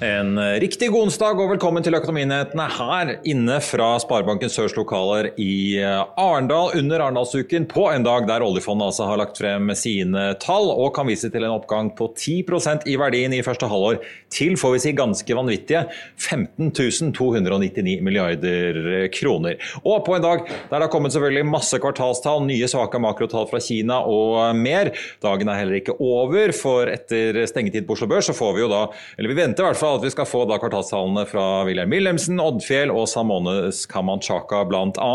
É, En eh, riktig god onsdag og velkommen til Økonominyhetene her inne fra Sparebanken Sørs lokaler i eh, Arendal under Arendalsuken på en dag der oljefondet altså har lagt frem sine tall og kan vise til en oppgang på 10% i verdien i første halvår til får vi si ganske vanvittige 15 299 milliarder kroner. Og på en dag der det har kommet selvfølgelig masse kvartalstall, nye svake makrotall fra Kina og mer. Dagen er heller ikke over, for etter stengetid på Oslo Børs så får vi jo da, eller vi venter i hvert fall at vi skal få da kvartalstallene fra Wilhelm Wilhelmsen, Oddfjell og Samones Kamanchaka bl.a.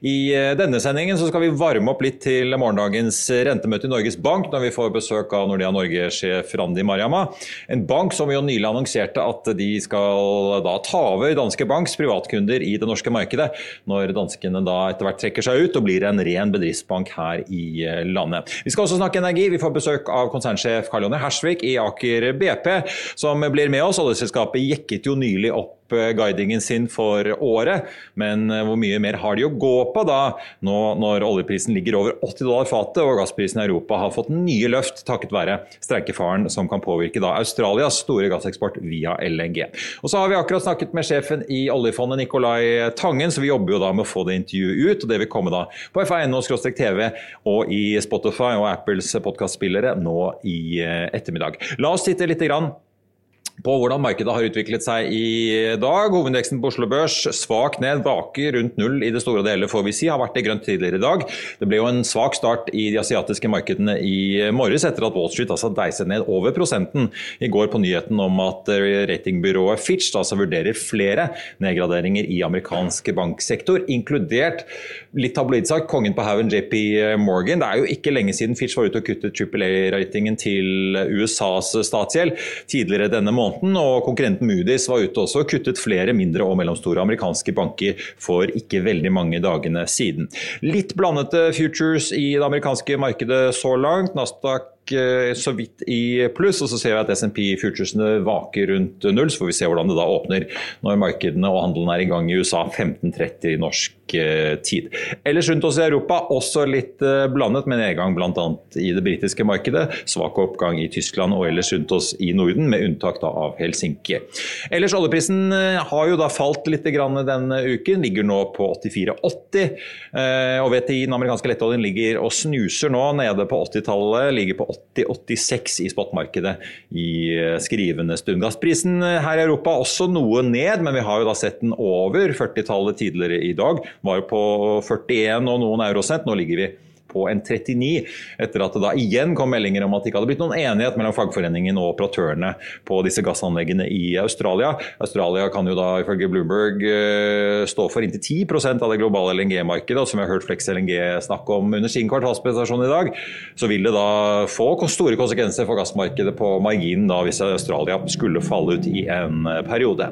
I eh, denne sendingen skal vi varme opp litt til morgendagens rentemøte i Norges Bank når vi får besøk av Nordea Norge-sjef Randi Mariama. En bank som jo nylig annonserte at de skal da ta over Danske Banks privatkunder i det norske markedet, når danskene da etter hvert trekker seg ut og blir en ren bedriftsbank her i eh, landet. Vi skal også snakke energi. Vi får besøk av konsernsjef Karl Jonny Hersvik i Aker BP, som blir med oss. Oljeselskapet jekket jo nylig opp eh, guidingen sin for året, men eh, hvor mye mer har de å gå på da, nå når oljeprisen ligger over 80 dollar fatet og gassprisen i Europa har fått nye løft takket være streikefaren som kan påvirke da Australias store gasseksport via LNG. Og så har vi akkurat snakket med sjefen i oljefondet, Nicolai Tangen, så vi jobber jo da med å få det intervjuet ut, og det vil komme da på fa.no-tv og i Spotify og Apples podkastspillere nå i eh, ettermiddag. La oss titte litt grann på hvordan markedet har utviklet seg i dag. Hovedveksten på Oslo Børs svak ned, vaker rundt null i det store og hele, får vi si. Har vært i grønt tidligere i dag. Det ble jo en svak start i de asiatiske markedene i morges, etter at Wall Street altså deiset ned over prosenten i går på nyheten om at ratingbyrået Fitch altså vurderer flere nedgraderinger i amerikansk banksektor, inkludert litt tabloidsak, kongen på haugen JP Morgan. Det er jo ikke lenge siden Fitch var ute og kuttet AAA-ratingen til USAs statsgjeld tidligere denne måneden måneden, og konkurrenten Moody's var ute også og kuttet flere mindre og mellomstore amerikanske banker for ikke veldig mange dagene siden. Litt blandete futures i det amerikanske markedet så langt. Nasdaq så vidt i pluss, og så ser vi at SMP futuresene vaker rundt null. Så får vi se hvordan det da åpner når markedene og handelen er i gang i USA 15.30 norsk tid. Ellers rundt oss i Europa også litt blandet, med nedgang bl.a. i det britiske markedet. Svak oppgang i Tyskland og ellers rundt oss i Norden, med unntak av Helsinki. Ellers oljeprisen har jo da falt litt denne uken, ligger nå på 84,80. Og VTI, den amerikanske lettoljen, ligger og snuser nå nede på 80-tallet. ligger på 80-86 i spotmarkedet i skrivende stund. Gassprisen her i Europa også noe ned, men vi har jo da sett den over 40-tallet tidligere i dag. Var på 41 og noen eurosent. Nå ligger vi på en 39, etter at det da igjen kom meldinger om at det ikke hadde blitt noen enighet mellom fagforeningen og operatørene på disse gassanleggene i Australia. Australia kan jo da ifølge Bloomberg stå for inntil 10% av det globale LNG-markedet, og som vi har hørt Flex LNG snakke om under sin kvartalspresentasjon i dag, så vil det da få store konsekvenser for gassmarkedet på marginen da hvis Australia skulle falle ut i en periode.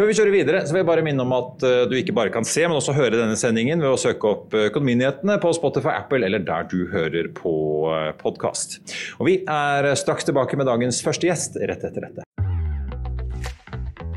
Før vi kjører videre, så vil jeg bare minne om at du ikke bare kan se, men også høre denne sendingen ved å søke opp Økonominyhetene på Spotify, Apple eller der du hører på podkast. Og vi er straks tilbake med dagens første gjest rett etter dette.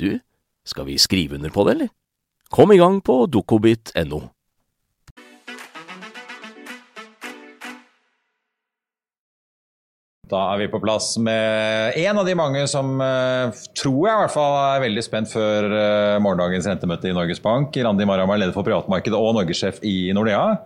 du, skal vi skrive under på det, eller? Kom i gang på dokobit.no. Da er vi på plass med en av de mange som uh, tror jeg i hvert fall er veldig spent før uh, morgendagens rentemøte i Norges Bank. Randi Marham er leder for privatmarkedet og norgessjef i Nordea.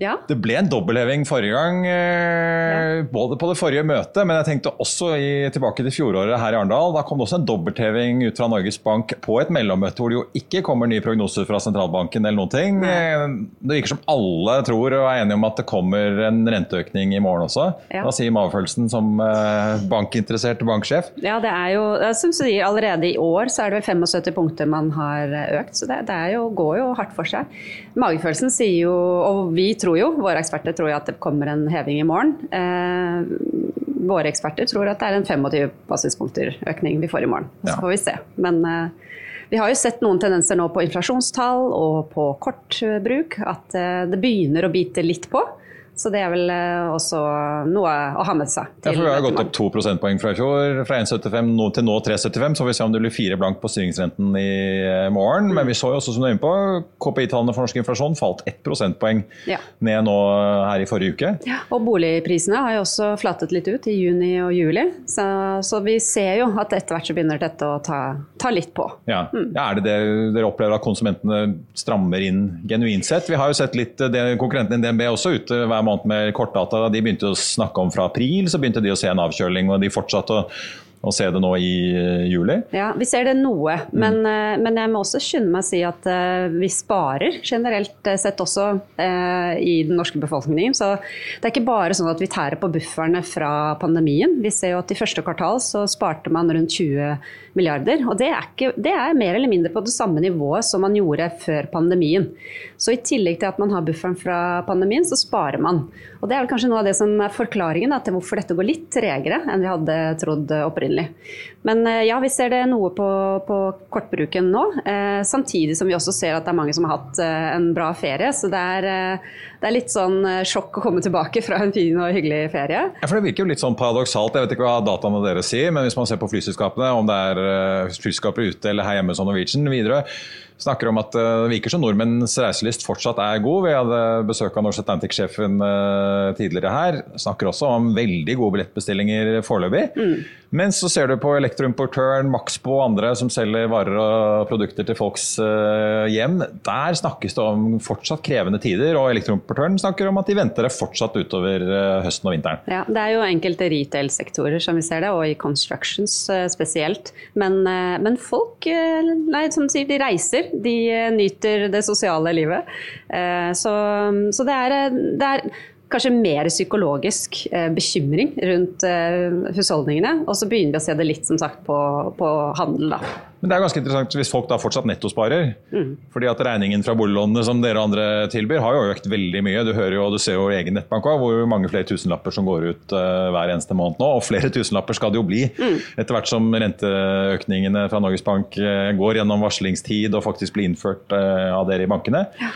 Ja. Det ble en dobbeltheving forrige gang, eh, både på det forrige møtet, men jeg tenkte også i, tilbake til fjoråret her i Arendal. Da kom det også en dobbeltheving ut fra Norges Bank på et mellommøte hvor det jo ikke kommer nye prognoser fra sentralbanken eller noen ting. Eh, det virker som alle tror og er enige om at det kommer en renteøkning i morgen også. Ja. Hva sier magefølelsen som eh, bankinteressert banksjef? Ja, det er jo, som du sier, Allerede i år så er det vel 75 punkter man har økt, så det, det er jo, går jo hardt for seg. Magefølelsen sier jo, og vi tror jo, våre eksperter tror jo at det kommer en heving i morgen. Eh, våre eksperter tror at det er en 25 basispunkter økning vi får i morgen. Så får vi se. Men eh, vi har jo sett noen tendenser nå på inflasjonstall og på kortbruk at eh, det begynner å bite litt på. Så det er vel eh, også noe å ha med seg. Ja, for Vi har gått opp to prosentpoeng fra i fjor, fra 1,75 til nå 3,75. Så får vi se om det blir fire blank på styringsrenten i eh, morgen. Men vi så jo også, som du er inne på, KPI-tallene for norsk inflasjon falt ett prosentpoeng Ja. ned nå eh, her i forrige uke. Ja, og boligprisene har jo også flatet litt ut i juni og juli. Så, så vi ser jo at etter hvert så begynner dette å ta, ta litt på. Ja. Ja, er det det dere opplever at konsumentene strammer inn genuint sett? Vi har jo sett litt det, konkurrenten DNB også ute hver måned med kortdata. De begynte å snakke om fra april, så begynte de å se en avkjøling, og de fortsatte å, å se det nå i eh, juli. Ja, Vi ser det noe, men, eh, men jeg må også skynde meg å si at eh, vi sparer generelt sett også eh, i den norske befolkningen. Så det er ikke bare sånn at vi tærer på bufferne fra pandemien. Vi ser jo at i første kvartal så sparte man rundt 20 milliarder. Og det er, ikke, det er mer eller mindre på det samme nivået som man gjorde før pandemien. Så i tillegg til at man har bufferen fra pandemien, så sparer man. Og det er vel kanskje noe av det som er forklaringen da, til hvorfor dette går litt tregere enn vi hadde trodd opprinnelig. Men eh, ja, vi ser det noe på, på kortbruken nå. Eh, samtidig som vi også ser at det er mange som har hatt eh, en bra ferie. Så det er, eh, det er litt sånn eh, sjokk å komme tilbake fra en fin og hyggelig ferie. Ja, for Det virker jo litt sånn paradoksalt. Jeg vet ikke hva dataene deres sier, men hvis man ser på flyselskapene, om det er eh, flyselskaper ute eller her hjemme som Norwegian, Widerøe, snakker om at eh, det virker som nordmenns reiselyst fortsatt er god. Vi hadde besøk av Norse Atlantic-sjefen eh, tidligere her. Snakker også om veldig gode billettbestillinger foreløpig. Men så ser du på elektroimportøren Maxbo og andre som selger varer og produkter til folks eh, hjem. Der snakkes det om fortsatt krevende tider, og elektroimportøren snakker om at de venter det fortsatt utover høsten og vinteren. Ja, det er jo enkelte retail-sektorer som vi ser det, og i constructions spesielt. Men, men folk nei, som sier, de reiser. De eh, nyter det sosiale livet. Eh, Så, så det, er, eh, det er kanskje mer psykologisk bekymring rundt husholdningene. Og så begynner vi å se det litt som sagt på, på handel. da. Men det er ganske interessant hvis folk da fortsatt nettosparer. Mm. fordi at regningen fra boliglånene som dere andre tilbyr, har jo økt veldig mye. Du hører jo, og du ser jo egen nettbank også, hvor mange flere tusenlapper som går ut uh, hver eneste måned nå. Og flere tusenlapper skal det jo bli mm. etter hvert som renteøkningene fra Norges Bank uh, går gjennom varslingstid og faktisk blir innført uh, av dere i bankene. Ja.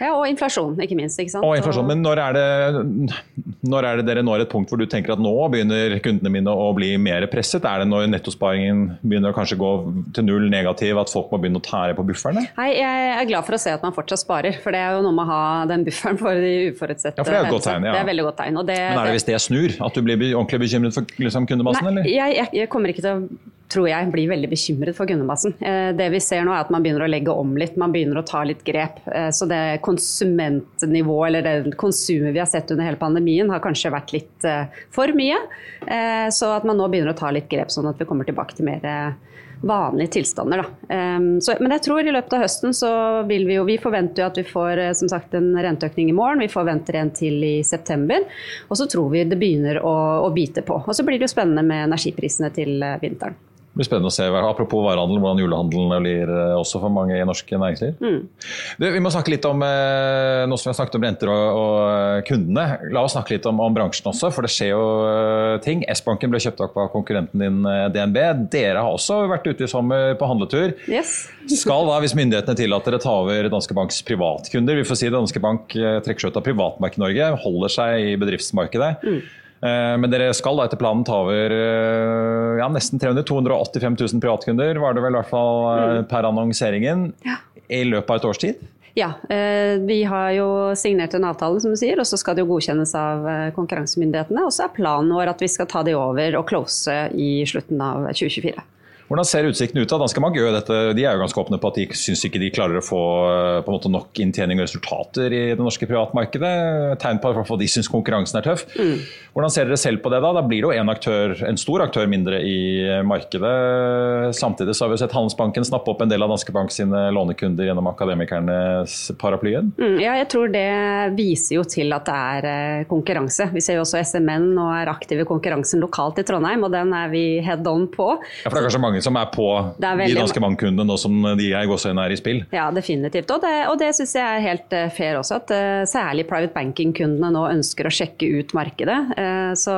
Ja, Og inflasjon, ikke minst. ikke sant? Og inflasjon, Men når er, det, når er det dere når et punkt hvor du tenker at nå begynner kundene mine å bli mer presset? Er det når nettosparingen begynner å kanskje gå til null negativ, at folk må begynne å tære på bufferne? Nei, Jeg er glad for å se at man fortsatt sparer, for det er jo noe med å ha den bufferen for de uforutsette Ja, for Det er et godt tegn, ja. Det er veldig godt tegn. Det, men er det hvis det snur? At du blir ordentlig bekymret for liksom, kundemassen? Nei, jeg, jeg, jeg kommer ikke til å tror jeg blir veldig bekymret for kundemassen. Eh, det vi ser nå er at man begynner å legge om litt, man begynner å ta litt grep. Eh, så det konsumentnivået eller det konsumet vi har sett under hele pandemien har kanskje vært litt eh, for mye. Så at man nå begynner å ta litt grep, sånn at vi kommer tilbake til mer vanlige tilstander. Så, men jeg tror i løpet av høsten så vil vi jo Vi forventer jo at vi får som sagt en renteøkning i morgen. Vi forventer en til i september. Og så tror vi det begynner å, å bite på. Og så blir det jo spennende med energiprisene til vinteren. Det blir spennende å se, Apropos varehandel, hvordan julehandelen blir eh, også for mange i norsk næringsliv. Mm. Du, vi må snakke litt om eh, nå som vi har snakket om renter og, og eh, kundene. La oss snakke litt om, om, bransjen også, for det skjer jo ting. S-banken ble kjøpt opp av konkurrenten din DNB. Dere har også vært ute i sommer på handletur. Yes. Skal da, hvis myndighetene tillater det, ta over Danske Banks privatkunder? Vi får si Danske Bank trekker seg ut av privatmarkedet i Norge, holder seg i bedriftsmarkedet. Mm. Eh, men dere skal da etter planen ta over eh, ja, nesten 300 285 000 privatkunder, var det vel i hvert fall eh, mm. per annonseringen, ja. i løpet av et års tid? Ja, vi har jo signert en avtale, som du sier, og så skal det jo godkjennes av konkurransemyndighetene. Og så er planen vår at vi skal ta de over og close i slutten av 2024. Hvordan ser utsiktene ut? da? Danske Bank gjør dette, de er jo ganske åpne på at de syns ikke de klarer å få måte nok inntjening og resultater i det norske privatmarkedet. Tegn på at de syns konkurransen er tøff. Mm. Hvordan ser dere selv på det? Da Da blir det jo en, aktør, en stor aktør mindre i markedet. Samtidig så har vi sett Handelsbanken snappe opp en del av Danske Bank sine lånekunder gjennom Akademikernes paraplyen. Mm, ja, jeg tror det viser jo til at det er eh, konkurranse. Vi ser jo også SMN og er aktive i konkurransen lokalt i Trondheim, og den er vi head on på. Ja, for det er kanskje mange mange som er på er de danske bankkundene nå som de er, er i spill. Ja, definitivt. Og det, og det syns jeg er helt eh, fair også, at uh, særlig private banking-kundene nå ønsker å sjekke ut markedet. Uh, så,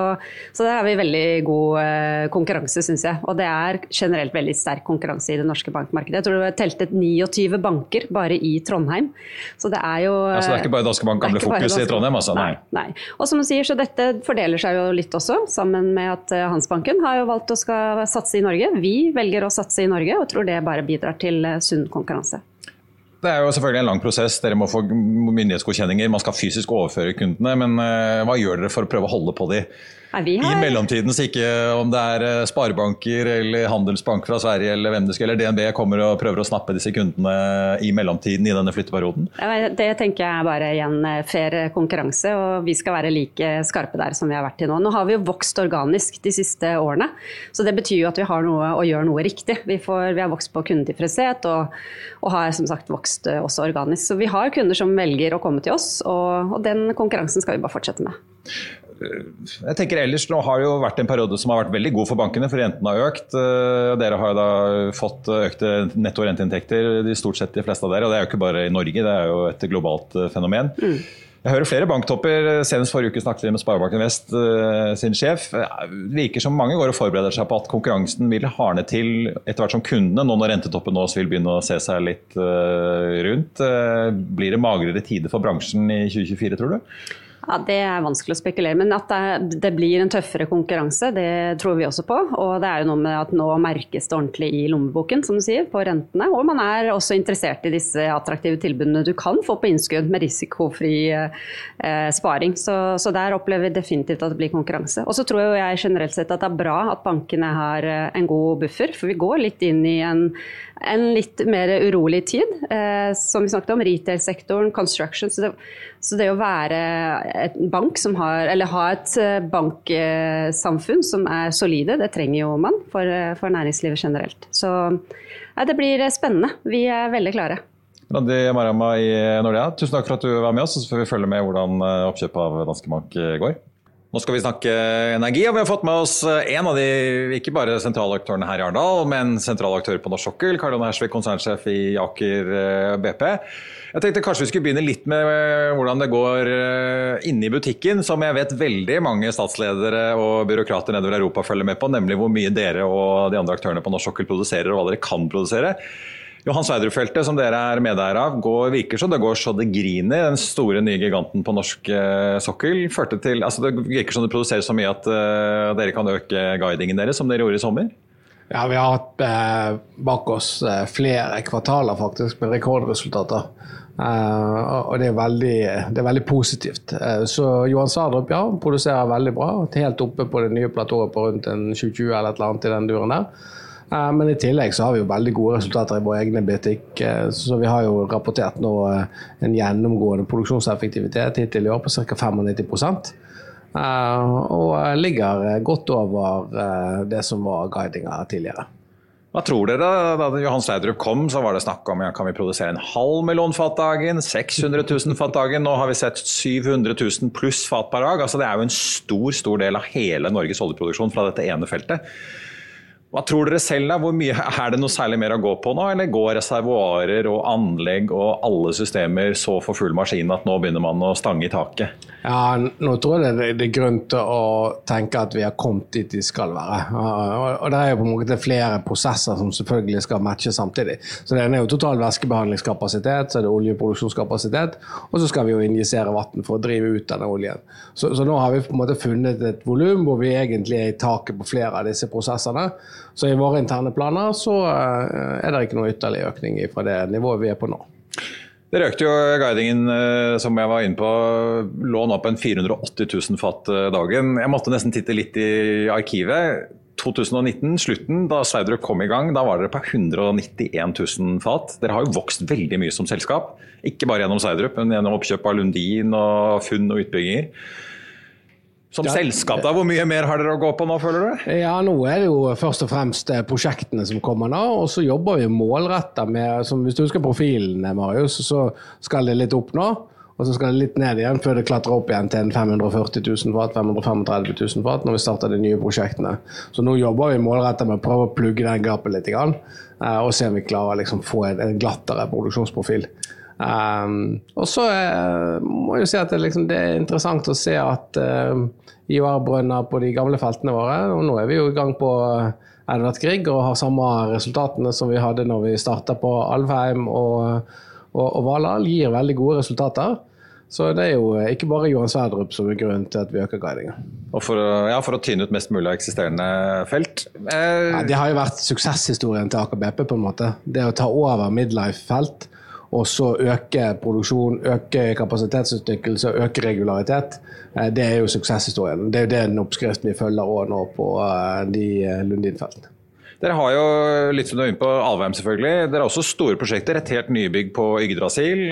så, der har vi veldig god konkurranse, syns jeg. Og det er generelt veldig sterk konkurranse i det norske bankmarkedet. Jeg tror det var teltet 29 banker bare i Trondheim. Så det er jo ja, Så det er ikke bare Danske Bank gamle fokus i Trondheim, altså? Nei. nei. Og som du sier, så dette fordeler seg jo litt også, sammen med at Hansbanken har jo valgt å skal satse i Norge. Vi velger å satse i Norge, og tror det bare bidrar til eh, sunn konkurranse. Det er jo selvfølgelig en lang prosess. Dere må få myndighetsgodkjenninger. Man skal fysisk overføre kundene. Men uh, hva gjør dere for å prøve å holde på de? Nei, har... I mellomtiden, så ikke om det er eh, sparebanker eller Handelsbank fra Sverige eller hvem det skal, eller DNB kommer og prøver å snappe disse kundene i mellomtiden i denne flytteperioden? Det tenker jeg er bare igjen eh, fair konkurranse, og vi skal være like skarpe der som vi har vært til nå. Nå har vi jo vokst organisk de siste årene, så det betyr jo at vi har noe å gjøre noe riktig. Vi, får, vi har vokst på kundetilfredshet og, og, har som sagt vokst eh, også organisk. Så vi har kunder som velger å komme til oss, og, og den konkurransen skal vi bare fortsette med jeg tenker ellers Nå har det jo vært en periode som har vært veldig god for bankene, for rentene har økt. Eh, dere har jo da fått økte netto renteinntekter, stort sett de fleste av dere. Og det er jo ikke bare i Norge, det er jo et globalt eh, fenomen. Mm. Jeg hører flere banktopper. Senest forrige uke snakket vi med Sparebanken Vest eh, sin sjef. Det virker som mange går og forbereder seg på at konkurransen vil hardne til etter hvert som kundene, nå når rentetoppen også vil begynne å se seg litt rundt. Blir det magrere tider for bransjen i 2024, tror du? Ja, Det er vanskelig å spekulere, men at det, det, blir en tøffere konkurranse, det tror vi også på. Og det er jo noe med at nå merkes det ordentlig i lommeboken, som du sier, på rentene. Og man er også interessert i disse attraktive tilbudene du kan få på innskudd med risikofri eh, sparing. Så, så, der opplever vi definitivt at det blir konkurranse. Og så tror jeg generelt sett at det er bra at bankene har eh, en god buffer, for vi går litt inn i en en litt mer urolig tid. Eh, som vi snakket om, retail-sektoren, construction. Så det, så det, å være et bank som har, eller ha et eh, banksamfunn som er solide, det trenger jo man for, for næringslivet generelt. Så ja, det blir spennende. Vi er veldig klare. Randi Marama i Nordea, tusen takk for at du var med oss. Og Så får vi følge med hvordan eh, oppkjøpet av Danske Bank eh, går. Nå skal vi snakke energi, og vi har fått med oss eh, en av de ikke bare sentrale aktørene her i Arendal, men sentrale aktører på norsk sokkel. Karl Johan Hersvik, konsernsjef i Aker BP. Jeg tenkte kanskje vi skulle begynne litt med hvordan det går inne i butikken, som jeg vet veldig mange statsledere og byråkrater nedover Europa følger med på, nemlig hvor mye dere og de andre aktørene på norsk sokkel produserer, og hva dere kan produsere. Johan Sverdrup-feltet, som dere er medeier av, går, virker som det går så det griner. Den store nye giganten på norsk eh, sokkel førte til altså Det virker som det produserer så mye at uh, dere kan øke guidingen deres, som dere gjorde i sommer? Ja, vi har hatt eh, bak oss eh, flere kvartaler faktisk med rekordresultater. Eh, og det er, veldig, det er veldig positivt. Eh, så Johan Sverdrup ja, produserer veldig bra. Helt oppe på det nye platået på rundt en 2020 eller et eller annet i den duren der. Eh, men i tillegg så har vi jo veldig gode resultater i vår egne butikk. Eh, så vi har jo rapportert nå eh, en gjennomgående produksjonseffektivitet hittil i år på ca. 95% og ligger godt over det som var guidinga tidligere. Hva tror dere? Da Johan Sleidrup kom, så var det snakk om ja, kan vi produsere en halv million fat dagen, 600 000 fat dagen. Nå har vi sett 700 000 pluss fat per dag. Altså, det er jo en stor stor del av hele Norges oljeproduksjon fra dette ene feltet. Hva tror dere selv da? Hvor mye, Er det noe særlig mer å gå på nå, eller går reservoarer og anlegg og alle systemer så for full maskin at nå begynner man å stange i taket? Ja, Nå tror jeg det, er grunn til å tenke at vi har kommet dit vi skal være. Og Det er jo på en måte flere prosesser som selvfølgelig skal matche samtidig. Så Det ene er jo total væskebehandlingskapasitet, så er det oljeproduksjonskapasitet, og så skal vi jo injisere vann for å drive ut denne oljen. Så, så nå har vi på en måte funnet et volum hvor vi egentlig er i taket på flere av disse prosessene. Så i våre interne planer så eh, er det ikke noe ytterligere økning fra det nivået vi er på nå. Dere økte jo guidingen, eh, som jeg var inne på, lå nå på en 480 000 fat eh, dagen. Jeg måtte nesten titte litt i arkivet. 2019, slutten, da Sverdrup kom i gang, da var dere på 191 000 fat. Dere har jo vokst veldig mye som selskap. Ikke bare gjennom Sverdrup, men gjennom oppkjøp av Lundin og funn og utbygginger. Som ja. selskap, da, hvor mye mer har dere å gå på nå, føler du? Ja, Nå er det jo først og fremst eh, prosjektene som kommer nå. Og så jobber vi målretta med som Hvis du husker profilen, Marius, så skal det litt opp nå. Og så skal det litt ned igjen før det klatrer opp igjen til en 540 000 fat, 535 000 fat når vi starter de nye prosjektene. Så nå jobber vi målretta med å prøve å plugge den gapet litt. Eh, og se om vi klarer å liksom få en, en glattere produksjonsprofil. Um, og så uh, må jeg jo si at det, liksom, det, er interessant å se at uh, IOR-brønner på de gamle feltene våre. Og nå er vi jo i gang på eh, Edvard Grieg og har samme resultatene som vi hadde når vi starta på Alvheim og, og, og Valhall. Gir veldig gode resultater. Så det er jo eh, ikke bare Johan Sverdrup som er grunnen til at vi øker guidinga. Og for, ja, for, å tyne ut mest mulig av eksisterende felt? Eh... Ja, det har jo vært suksesshistorien til Aker BP, på en måte. Det å ta over midlife-felt og så øke produksjon, øke kapasitetsutnyttelse øke regularitet. Eh, det er jo suksesshistorien. Det er jo den oppskriften vi følger òg nå på eh, de eh, Lundin-feltene. Dere har jo litt som du er inne på Alvheim selvfølgelig. Dere har også store prosjekter. Et helt nybygg på Yggdrasil.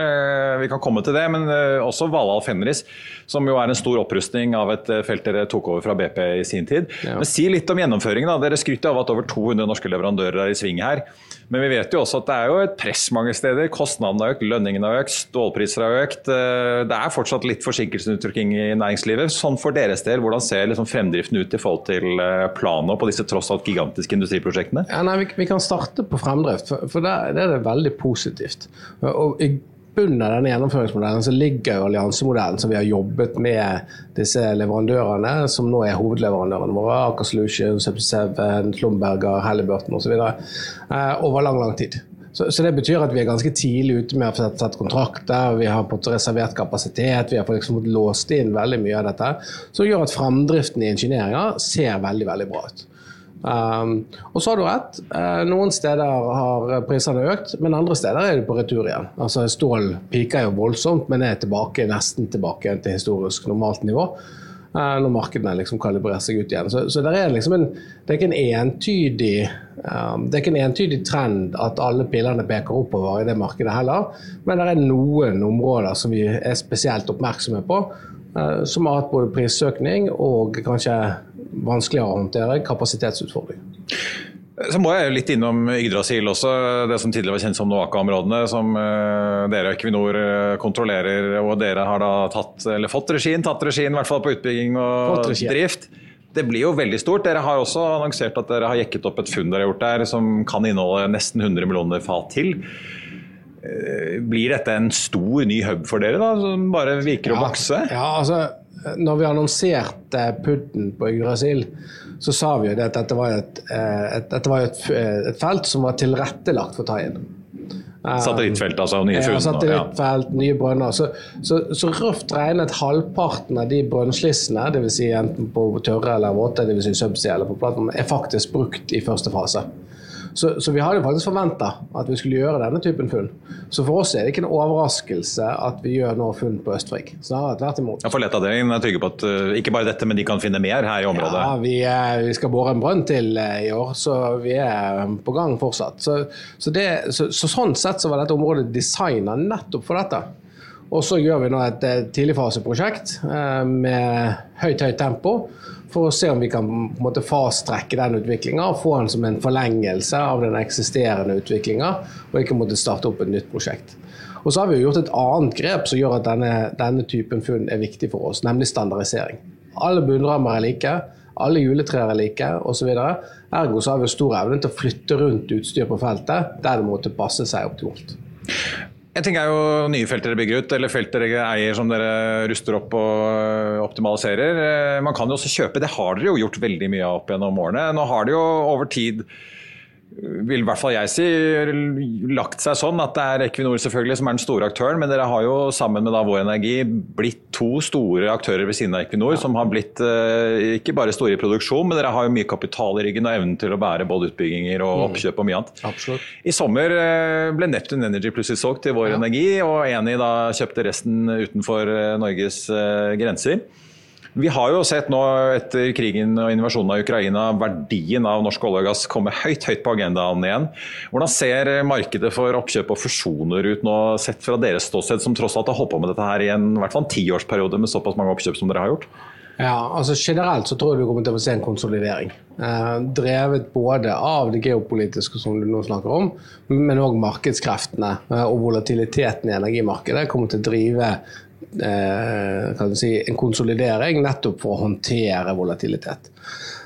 Vi kan komme til det. Men også Valhall Fenris, som jo er en stor opprustning av et felt dere tok over fra BP i sin tid. Ja. Men Si litt om gjennomføringen. da. Dere skryter av at over 200 norske leverandører er i sving her. Men vi vet jo også at det er jo et press mange steder. Kostnadene har økt, lønningene har økt, stålpriser har økt. Eh, det er fortsatt litt forsinkelsesuttrykking i næringslivet. Sånn for deres del, hvordan ser liksom fremdriften ut i forhold til eh, planen på disse tross alt gigantiske industriprosjektene? Ja, nei, vi, vi, kan starte på fremdrift, for, for det, der, er det veldig positivt. Og i av denne gjennomføringsmodellen så ligger alliansemodellen som vi har jobbet med disse leverandørene, som nå er hovedleverandørene våre, Aker Solutions, Subsea7, Slumberger, Halliburton osv., eh, over lang, lang tid. Så, så, Det betyr at vi er ganske tidlig ute med å få sett kontrakter, vi har fått reservert kapasitet, vi har fått liksom låst inn veldig mye av dette. Som gjør at framdriften i ingenieringa ser veldig veldig bra ut. Um, og så har du rett. Uh, noen steder har prisene økt, men andre steder er det på retur igjen. Altså Stål piker jo voldsomt, men er tilbake, nesten tilbake til historisk normalt nivå. Uh, når markedene liksom kalibrerer seg ut igjen. Så, så er liksom en, det er entydig um, det er ikke en entydig trend at alle pilene peker oppover i det markedet heller. Men det er noen områder som vi er spesielt oppmerksomme på, uh, som har hatt både prissøkning og kanskje vanskeligere å håndtere kapasitetsutfordring. Så må jeg litt innom Yggdrasil også, det som tidligere var kjent som Noaka-områdene. Som dere dere Equinor uh, kontrollerer, og dere har da tatt, eller fått regien, tatt regien i hvert fall på utbygging og drift. Det blir jo veldig stort. Dere har også annonsert at dere har jekket opp et funn dere har gjort der som kan inneholde nesten 100 millioner fat til. Uh, blir dette en stor ny hub for dere, da, som bare virker ja, å vokse? Ja, altså, når vi annonserte PUD-en på Yggdrasil, så sa vi jo det at dette var, et, eh, et, dette var et, eh, et, felt som var tilrettelagt for tie-in. Satellittfelt, altså? Nye funn? Ja, satellittfelt, ja. nye brønner. Så, så, så, røft regnet halvparten av de brønnslissene, dvs. Si enten på tørre eller våte, dvs. Si subsea eller på plattformen, er faktisk brukt i første fase. Så, så vi hadde faktisk forventa at vi skulle gjøre denne typen funn. Så for oss er det ikke en overraskelse at vi gjør nå funn på Østfrik. Snarere tvert imot. Ja, for Lettavdelingen er trygge på at uh, ikke bare dette, men de kan finne mer her i området? Ja, vi, uh, vi skal bore en brønn til uh, i år, så vi er på gang fortsatt. Så, så, det, så, sånn sett så var dette området designa nettopp for dette. Og så gjør vi nå et tidligfaseprosjekt med høyt, høyt tempo for å se om vi kan på fastrekke den utviklinga og få den som en forlengelse av den eksisterende utviklinga, og ikke måtte starte opp et nytt prosjekt. Og så har vi gjort et annet grep som gjør at denne, denne typen funn er viktig for oss, nemlig standardisering. Alle bunnrammer er like, alle juletrær er like osv. Ergo så har vi stor evne til å flytte rundt utstyr på feltet der det måtte passe seg optimalt. En ting er jo nye felter dere bygger ut, eller felter dere eier som dere ruster opp og øh, optimaliserer. Eh, man kan jo også kjøpe, det har dere jo gjort veldig mye av opp gjennom årene. Nå har det jo over tid vil i hvert fall jeg si, lagt seg sånn at det er Equinor selvfølgelig som er den store aktøren, men dere har jo sammen med da Vår Energi blitt to store aktører ved siden av Equinor, ja. som har blitt uh, ikke bare store i produksjon, men dere har jo mye kapital i ryggen og evnen til å bære både utbygginger og mm. oppkjøp og mye annet. Absolutt. I sommer uh, ble Neptune Energy plutselig solgt til Vår ja. Energi, og Eni da kjøpte resten utenfor uh, Norges grenser. Vi har jo sett nå etter krigen og invasjonen av Ukraina verdien av norsk olje og gass komme høyt høyt på agendaen igjen. Hvordan ser markedet for oppkjøp og fusjoner ut nå, sett fra deres ståsted, som tross alt har holdt på med dette her i en, i hvert fall en tiårsperiode med såpass mange oppkjøp som dere har gjort? Ja, altså Generelt så tror jeg du kommer til å se en konsolidering. Eh, drevet både av det geopolitiske som du nå snakker om, men òg markedskreftene eh, og volatiliteten i energimarkedet kommer til å drive eh, si, en konsolidering nettopp for å håndtere volatilitet.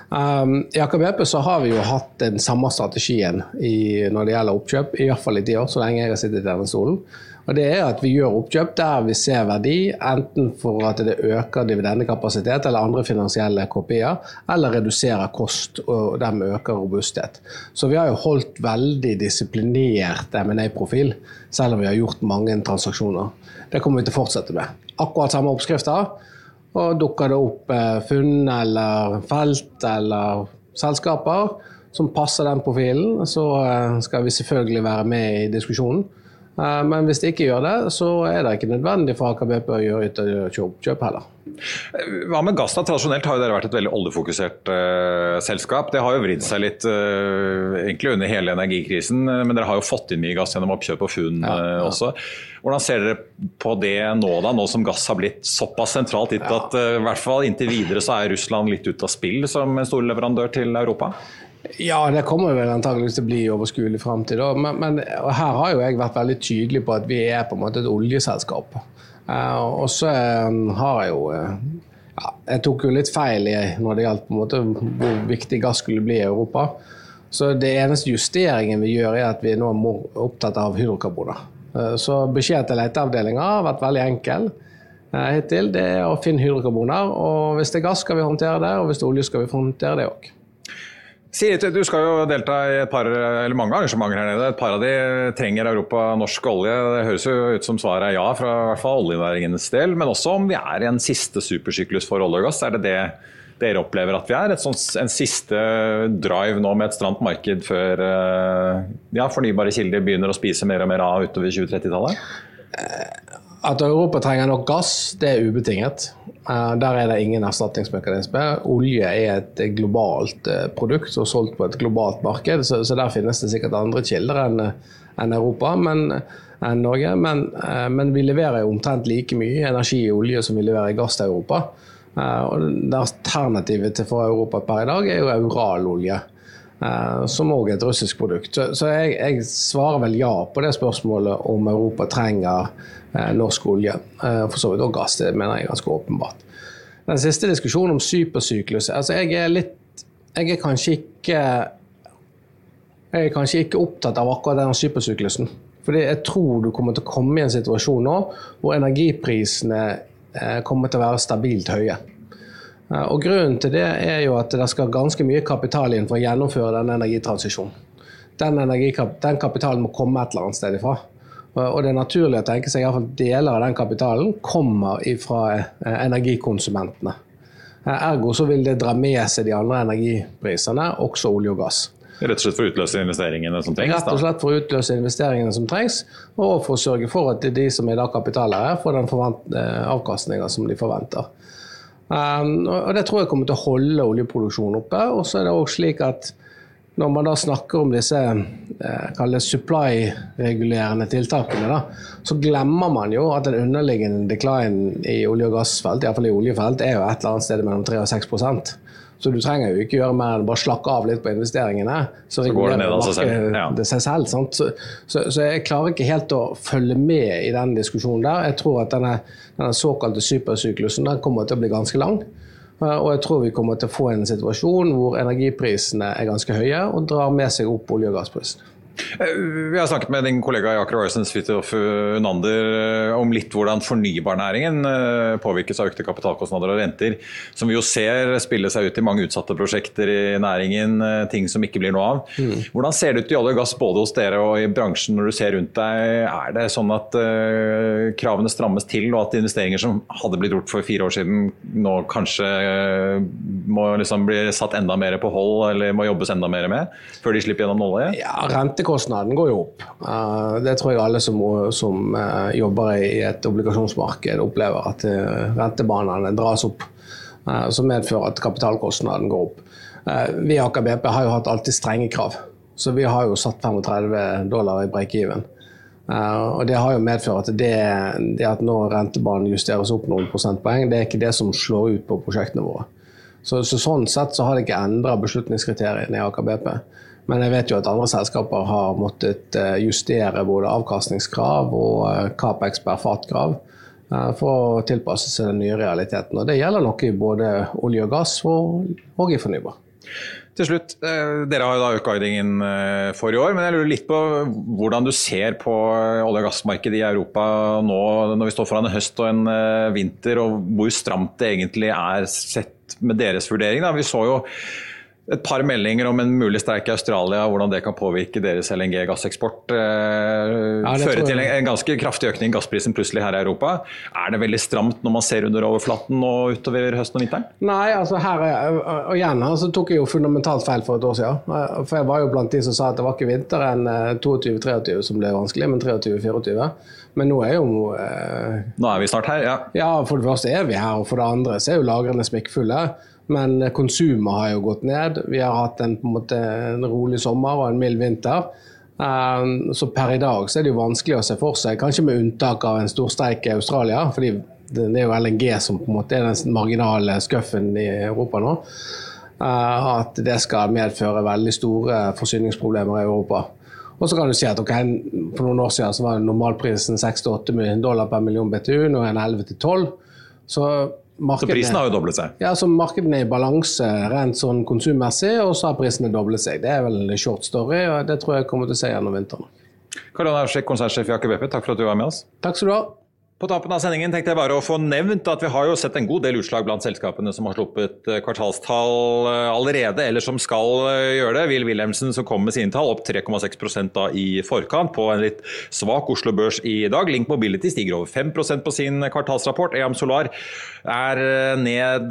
Um, I Aker BP så har vi jo hatt den samme strategien i, når det gjelder oppkjøp, i hvert fall i ti år, så lenge jeg har sittet i denne stolen. Og det er at Vi gjør oppkjøp der vi ser verdi, enten for at det øker dividendekapasitet eller andre finansielle kopier, eller reduserer kost og dermed øker robusthet. Så vi har jo holdt veldig disiplinert M&A-profil, selv om vi har gjort mange transaksjoner. Det kommer vi til å fortsette med. Akkurat samme oppskrifter. Og dukker det opp eh, funn eller felt eller selskaper som passer den profilen, så eh, skal vi selvfølgelig være med i diskusjonen. Eh, men hvis de ikke gjør det, så er det ikke nødvendig for Aker BP å gjøre ytterligere oppkjøp heller. Hva med gass? Tradisjonelt har jo dere vært et veldig oljefokusert uh, selskap. Det har jo vridd seg litt uh, egentlig under hele energikrisen, men dere har jo fått inn mye gass gjennom oppkjøp og funn ja, ja. også. Hvordan ser dere på det nå, da, nå som gass har blitt såpass sentralt gitt ja. at i hvert fall inntil videre så er Russland litt ute av spill som en stor leverandør til Europa? Ja, det kommer vel antageligvis til å bli i overskuelig framtid. Men, men her har jo jeg vært veldig tydelig på at vi er på en måte et oljeselskap. Uh, og så uh, har jeg jo uh, ja, Jeg tok jo litt feil i, når det gjaldt på en måte hvor viktig gass skulle bli i Europa. Så det eneste justeringen vi gjør, er at vi nå er opptatt av hydrokarboner. Så beskjeden til leteavdelinga har vært veldig enkel hittil. Det er å finne hydrokarboner. Og hvis det er gass, skal vi håndtere det, og hvis det er olje, skal vi håndtere det òg. Sirit, du skal jo delta i par, mange arrangementer her nede. Et par av de trenger Europa norsk olje. Det høres jo ut som svaret er ja, fra i hvert fall oljenæringens del. Men også om vi er i en siste supersyklus for olje og gass. Er det det dere opplever at vi er? Sånt, en siste drive nå med et stramt marked før eh, ja, fornybare kilder begynner å spise mer og mer av utover 2030-tallet? At Europa trenger nok gass, det er ubetinget. Eh, der er det ingen erstatningsmekanisme. Olje er et globalt eh, produkt og solgt på et globalt marked, så, der finnes det sikkert andre kilder enn enn Europa, men, enn Norge. Men, eh, men, vi leverer omtrent like mye energi i olje som vi leverer gass til Europa. Og Alternativet for Europa per i dag er jo euralolje. eh, som òg er et russisk produkt. Så, så jeg, jeg, svarer vel ja på det spørsmålet om Europa trenger eh, norsk olje. Eh, for så vidt òg gass, det mener jeg er ganske åpenbart. Den siste diskusjonen om supersyklus altså Jeg er litt Jeg er kanskje ikke jeg er kanskje ikke opptatt av akkurat den supersyklusen. Fordi jeg tror du kommer til å komme i en situasjon nå hvor energiprisene eh, kommer til å være stabilt høye. Eh, og Grunnen til det er jo at det skal ganske mye kapital inn for å gjennomføre denne energitransisjonen. Den, den kapitalen må komme et eller annet sted ifra. Og det er naturlig å tenke seg at deler av den kapitalen kommer fra eh, energikonsumentene. Ergo så vil det dra med seg de andre energiprisene, også olje og gass. Rett og slett for å utløse investeringene som trengs? Rett og slett for å utløse investeringene som trengs, og for å sørge for at de som er da kapitaleiere, får den eh, avkastninga som de forventer. Og Det tror jeg kommer til å holde oljeproduksjonen oppe. Og så er det også slik at når man da snakker om disse eh, supply-regulerende tiltakene, da, så glemmer man jo at den underliggende decline i olje- og gassfelt, iallfall i oljefelt, er jo et eller annet sted mellom 3 og 6% så du trenger jo ikke gjøre mer enn bare slakke av litt på investeringene. Så, så går det ned av seg selv. Ja. Det seg selv så, så, så, jeg klarer ikke helt å følge med i den diskusjonen der. Jeg tror at denne, denne såkalte supersyklusen den kommer til å bli ganske lang. Eh, og jeg tror vi kommer til å få en situasjon hvor energiprisene er ganske høye og drar med seg opp olje- og gassprisen. Eh, vi har snakket med din kollega i Aker Horizons Fridtjof Unander eh, om litt hvordan fornybarnæringen eh, påvirkes av økte kapitalkostnader og renter, som vi jo ser spille seg ut i mange utsatte prosjekter i næringen, ting som ikke blir noe av. Mm. Hvordan ser det ut i olje og gass både hos dere og i bransjen når du ser rundt deg? Er det sånn at kravene strammes til, og at investeringer som hadde blitt gjort for fire år siden, nå kanskje må liksom bli satt enda mer på hold, eller må jobbes enda mer med, før de slipper gjennom nåløyet? Ja, rentekostnaden går jo opp. Eh, det tror jeg alle som, som eh, jobber i et obligasjonsmarked opplever, at eh, rentebanene dras opp. Som medfører at kapitalkostnaden går opp. Vi i Aker BP har jo hatt alltid strenge krav. Så vi har jo satt 35 dollar i break-even. og Det har jo medført at det, det, at når rentebanen justeres opp noen prosentpoeng, det er ikke det som slår ut på prosjektene våre. Så, så Sånn sett så har det ikke endra beslutningskriteriene i Aker BP. Men jeg vet jo at andre selskaper har måttet eh, justere både avkastningskrav og eh, Capex per fat-krav for å tilpasse seg den nye realiteten. Og Det gjelder nok i både olje og gass og, og i fornybar. Til slutt, Dere har jo da økt guidingen for i år, men jeg lurer litt på hvordan du ser på olje- og gassmarkedet i Europa nå når vi står foran en høst og en vinter, og hvor stramt det egentlig er sett med deres vurdering. Da. Vi så jo et par meldinger om en mulig streik i Australia, hvordan det kan påvirke deres LNG-gasseksport. Eh, ja, føre til en, ganske kraftig økning i gassprisen plutselig her i Europa. Er det veldig stramt når man ser under overflaten og utover høsten og vinteren? Nei, altså her er, og igjen så tok jeg jo fundamentalt feil for et år siden. For jeg var jo blant de som sa at det var ikke vinteren 22-23 eh, som ble vanskelig, men 23-24. Men nå er jo eh, Nå er vi snart her, ja. Ja, for det første er vi her, og for det andre så er jo lagrene smekkfulle. Men konsumet har jo gått ned. Vi har hatt en, en, måte, en rolig sommer og en mild vinter. Um, så per i dag så er det jo vanskelig å se for seg, kanskje med unntak av en stor streik i Australia, fordi det er jo LNG som på en måte er den marginale skuffen i Europa nå, uh, at det skal medføre veldig store forsyningsproblemer i Europa. Og så kan du si at okay, For noen år siden så var normalprisen 6-8 dollar per million BTU, nå er den 11-12. Så så prisen har jo doblet seg? Ja, så markedene er i balanse rent sånn konsummessig, og så har prisene doblet seg. Det er vel en short story, og det tror jeg kommer til å se gjennom vinteren. Karl Johan Aursek, konsernsjef i Aker BP, takk for at du var med oss. Takk skal du ha. På tapen av sendingen tenkte jeg bare å få nevnt at vi har jo sett en god del utslag blant selskapene som har sluppet eh, kvartalstall eh, allerede, eller som skal eh, gjøre det. Will Wilhelmsen som kom med sine tall, opp 3,6 da i forkant på en litt svak Oslo Børs i dag. Link Mobility stiger over 5% på sin kvartalsrapport. EAM Solar er ned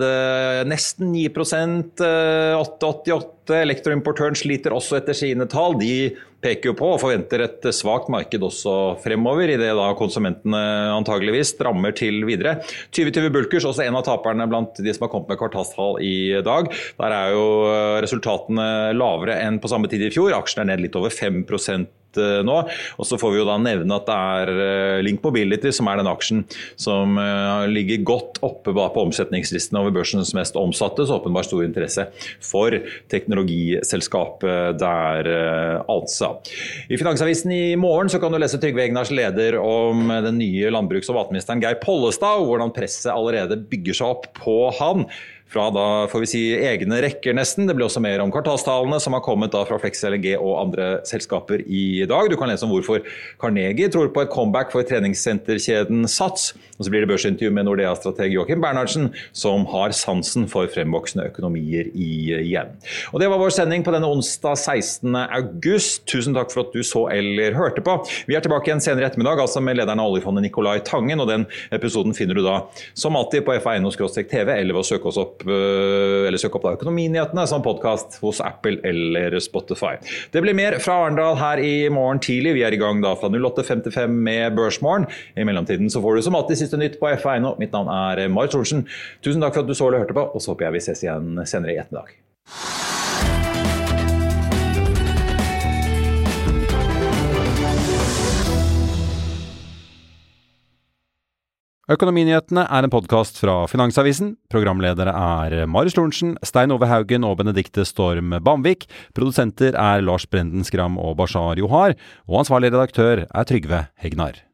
nesten 9% 8,88 Elektroimportøren sliter også etter sine tall. De peker jo på og forventer et svakt marked også fremover, idet da konsumentene antageligvis strammer til videre. 2020 Bulkers, også en av taperne blant de som har kommet med kvartalstall i dag. Der er jo resultatene lavere enn på samme tid i fjor. Aksjen er ned litt over 5 eh, nå. Og så får vi jo da nevne at det er eh, Link Mobility som er den aksjen som eh, ligger godt oppe på omsetningslisten over børsens mest omsatte, så åpenbart stor interesse for teknologiselskapet der, altså. I Finansavisen i morgen så kan du lese Trygve Egnars leder om den nye landbruks- og matministeren Geir Pollestad, og hvordan presset allerede bygger seg opp på han fra da får vi si egne rekker, nesten. Det blir også mer om kvartalstallene som har kommet da fra Flex LNG og andre selskaper i dag. Du kan lese om hvorfor Carnegie tror på et comeback for treningssenterkjeden Sats. Og så blir det børsintervju med Nordea-strateg Joakim Bernhardsen, som har sansen for fremvoksende økonomier igjen. Og Det var vår sending på denne onsdag 16. august. Tusen takk for at du så eller hørte på. Vi er tilbake igjen senere i ettermiddag, altså med lederen av oljefondet Nicolai Tangen. og Den episoden finner du da som alltid på fa.no-tv eller ved å søke opp eh, eller søk opp da Økonominyhetene som podkast hos Apple eller Spotify. Det blir mer fra Arendal her i morgen tidlig. Vi er i gang da fra 08.55 med Børsmorgen. I mellomtiden så får du som alltid siste nytt på FA.no. Mitt navn er Marit Thorensen. Tusen takk for at du så eller hørte på, og så håper jeg vi ses igjen senere i ettermiddag. Økonominyhetene er en podkast fra Finansavisen. Programledere er Marius Lorentzen, Stein Ove Haugen og Benedikte Storm Bamvik. Produsenter er Lars Brenden Skram og Bashar Johar. Og ansvarlig redaktør er Trygve Hegnar.